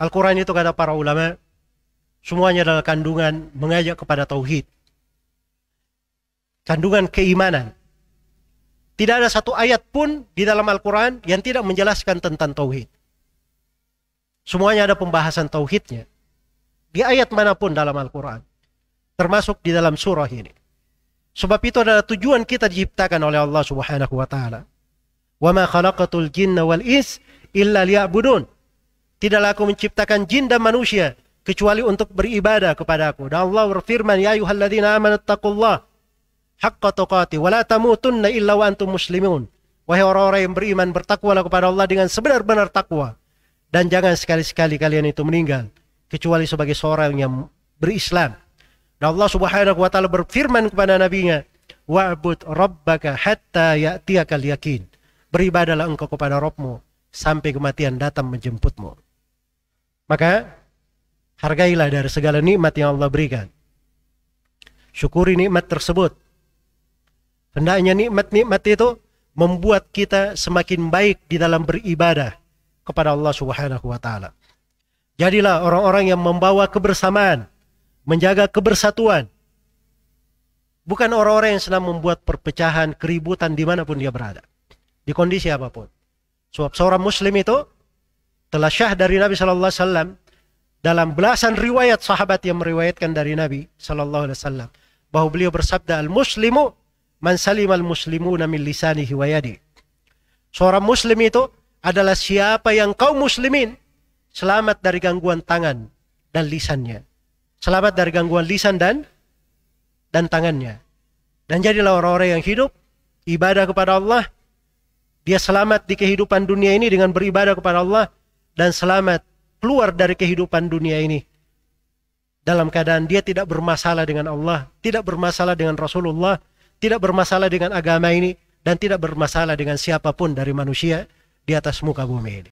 Al-Quran itu kata para ulama, semuanya adalah kandungan mengajak kepada tauhid. Kandungan keimanan. Tidak ada satu ayat pun di dalam Al-Quran yang tidak menjelaskan tentang tauhid. Semuanya ada pembahasan tauhidnya. Di ayat mana pun dalam Al-Quran. Termasuk di dalam surah ini. Sebab itu adalah tujuan kita diciptakan oleh Allah Subhanahu wa taala. Wa ma khalaqatul jinna wal ins illa liya'budun. Tidaklah aku menciptakan jin dan manusia kecuali untuk beribadah kepada aku. Dan Allah berfirman, "Ya ayyuhalladzina amanu taqullaha haqqa tuqati wa la tamutunna illa wa antum muslimun." Wahai orang-orang yang beriman, bertakwalah kepada Allah dengan sebenar-benar takwa. Dan jangan sekali-sekali kalian itu meninggal kecuali sebagai seorang yang berislam. Dan Allah Subhanahu wa taala berfirman kepada nabinya, "Wa'bud rabbaka hatta ya'tiyakal yakin." Beribadalah engkau kepada Rabbmu sampai kematian datang menjemputmu. Maka hargailah dari segala nikmat yang Allah berikan. Syukuri nikmat tersebut. Hendaknya nikmat-nikmat itu membuat kita semakin baik di dalam beribadah kepada Allah Subhanahu wa taala. Jadilah orang-orang yang membawa kebersamaan, menjaga kebersatuan. Bukan orang-orang yang senang membuat perpecahan, keributan di mana pun dia berada. Di kondisi apa pun. Sebab seorang muslim itu telah syah dari Nabi Shallallahu Alaihi Wasallam dalam belasan riwayat sahabat yang meriwayatkan dari Nabi Shallallahu Alaihi Wasallam bahwa beliau bersabda al muslimu man salim al muslimu min lisanihi wa. Seorang muslim itu adalah siapa yang kaum muslimin selamat dari gangguan tangan dan lisannya. Selamat dari gangguan lisan dan dan tangannya. Dan jadilah orang-orang yang hidup ibadah kepada Allah. Dia selamat di kehidupan dunia ini dengan beribadah kepada Allah dan selamat keluar dari kehidupan dunia ini dalam keadaan dia tidak bermasalah dengan Allah, tidak bermasalah dengan Rasulullah, tidak bermasalah dengan agama ini dan tidak bermasalah dengan siapa pun dari manusia di atas muka bumi ini.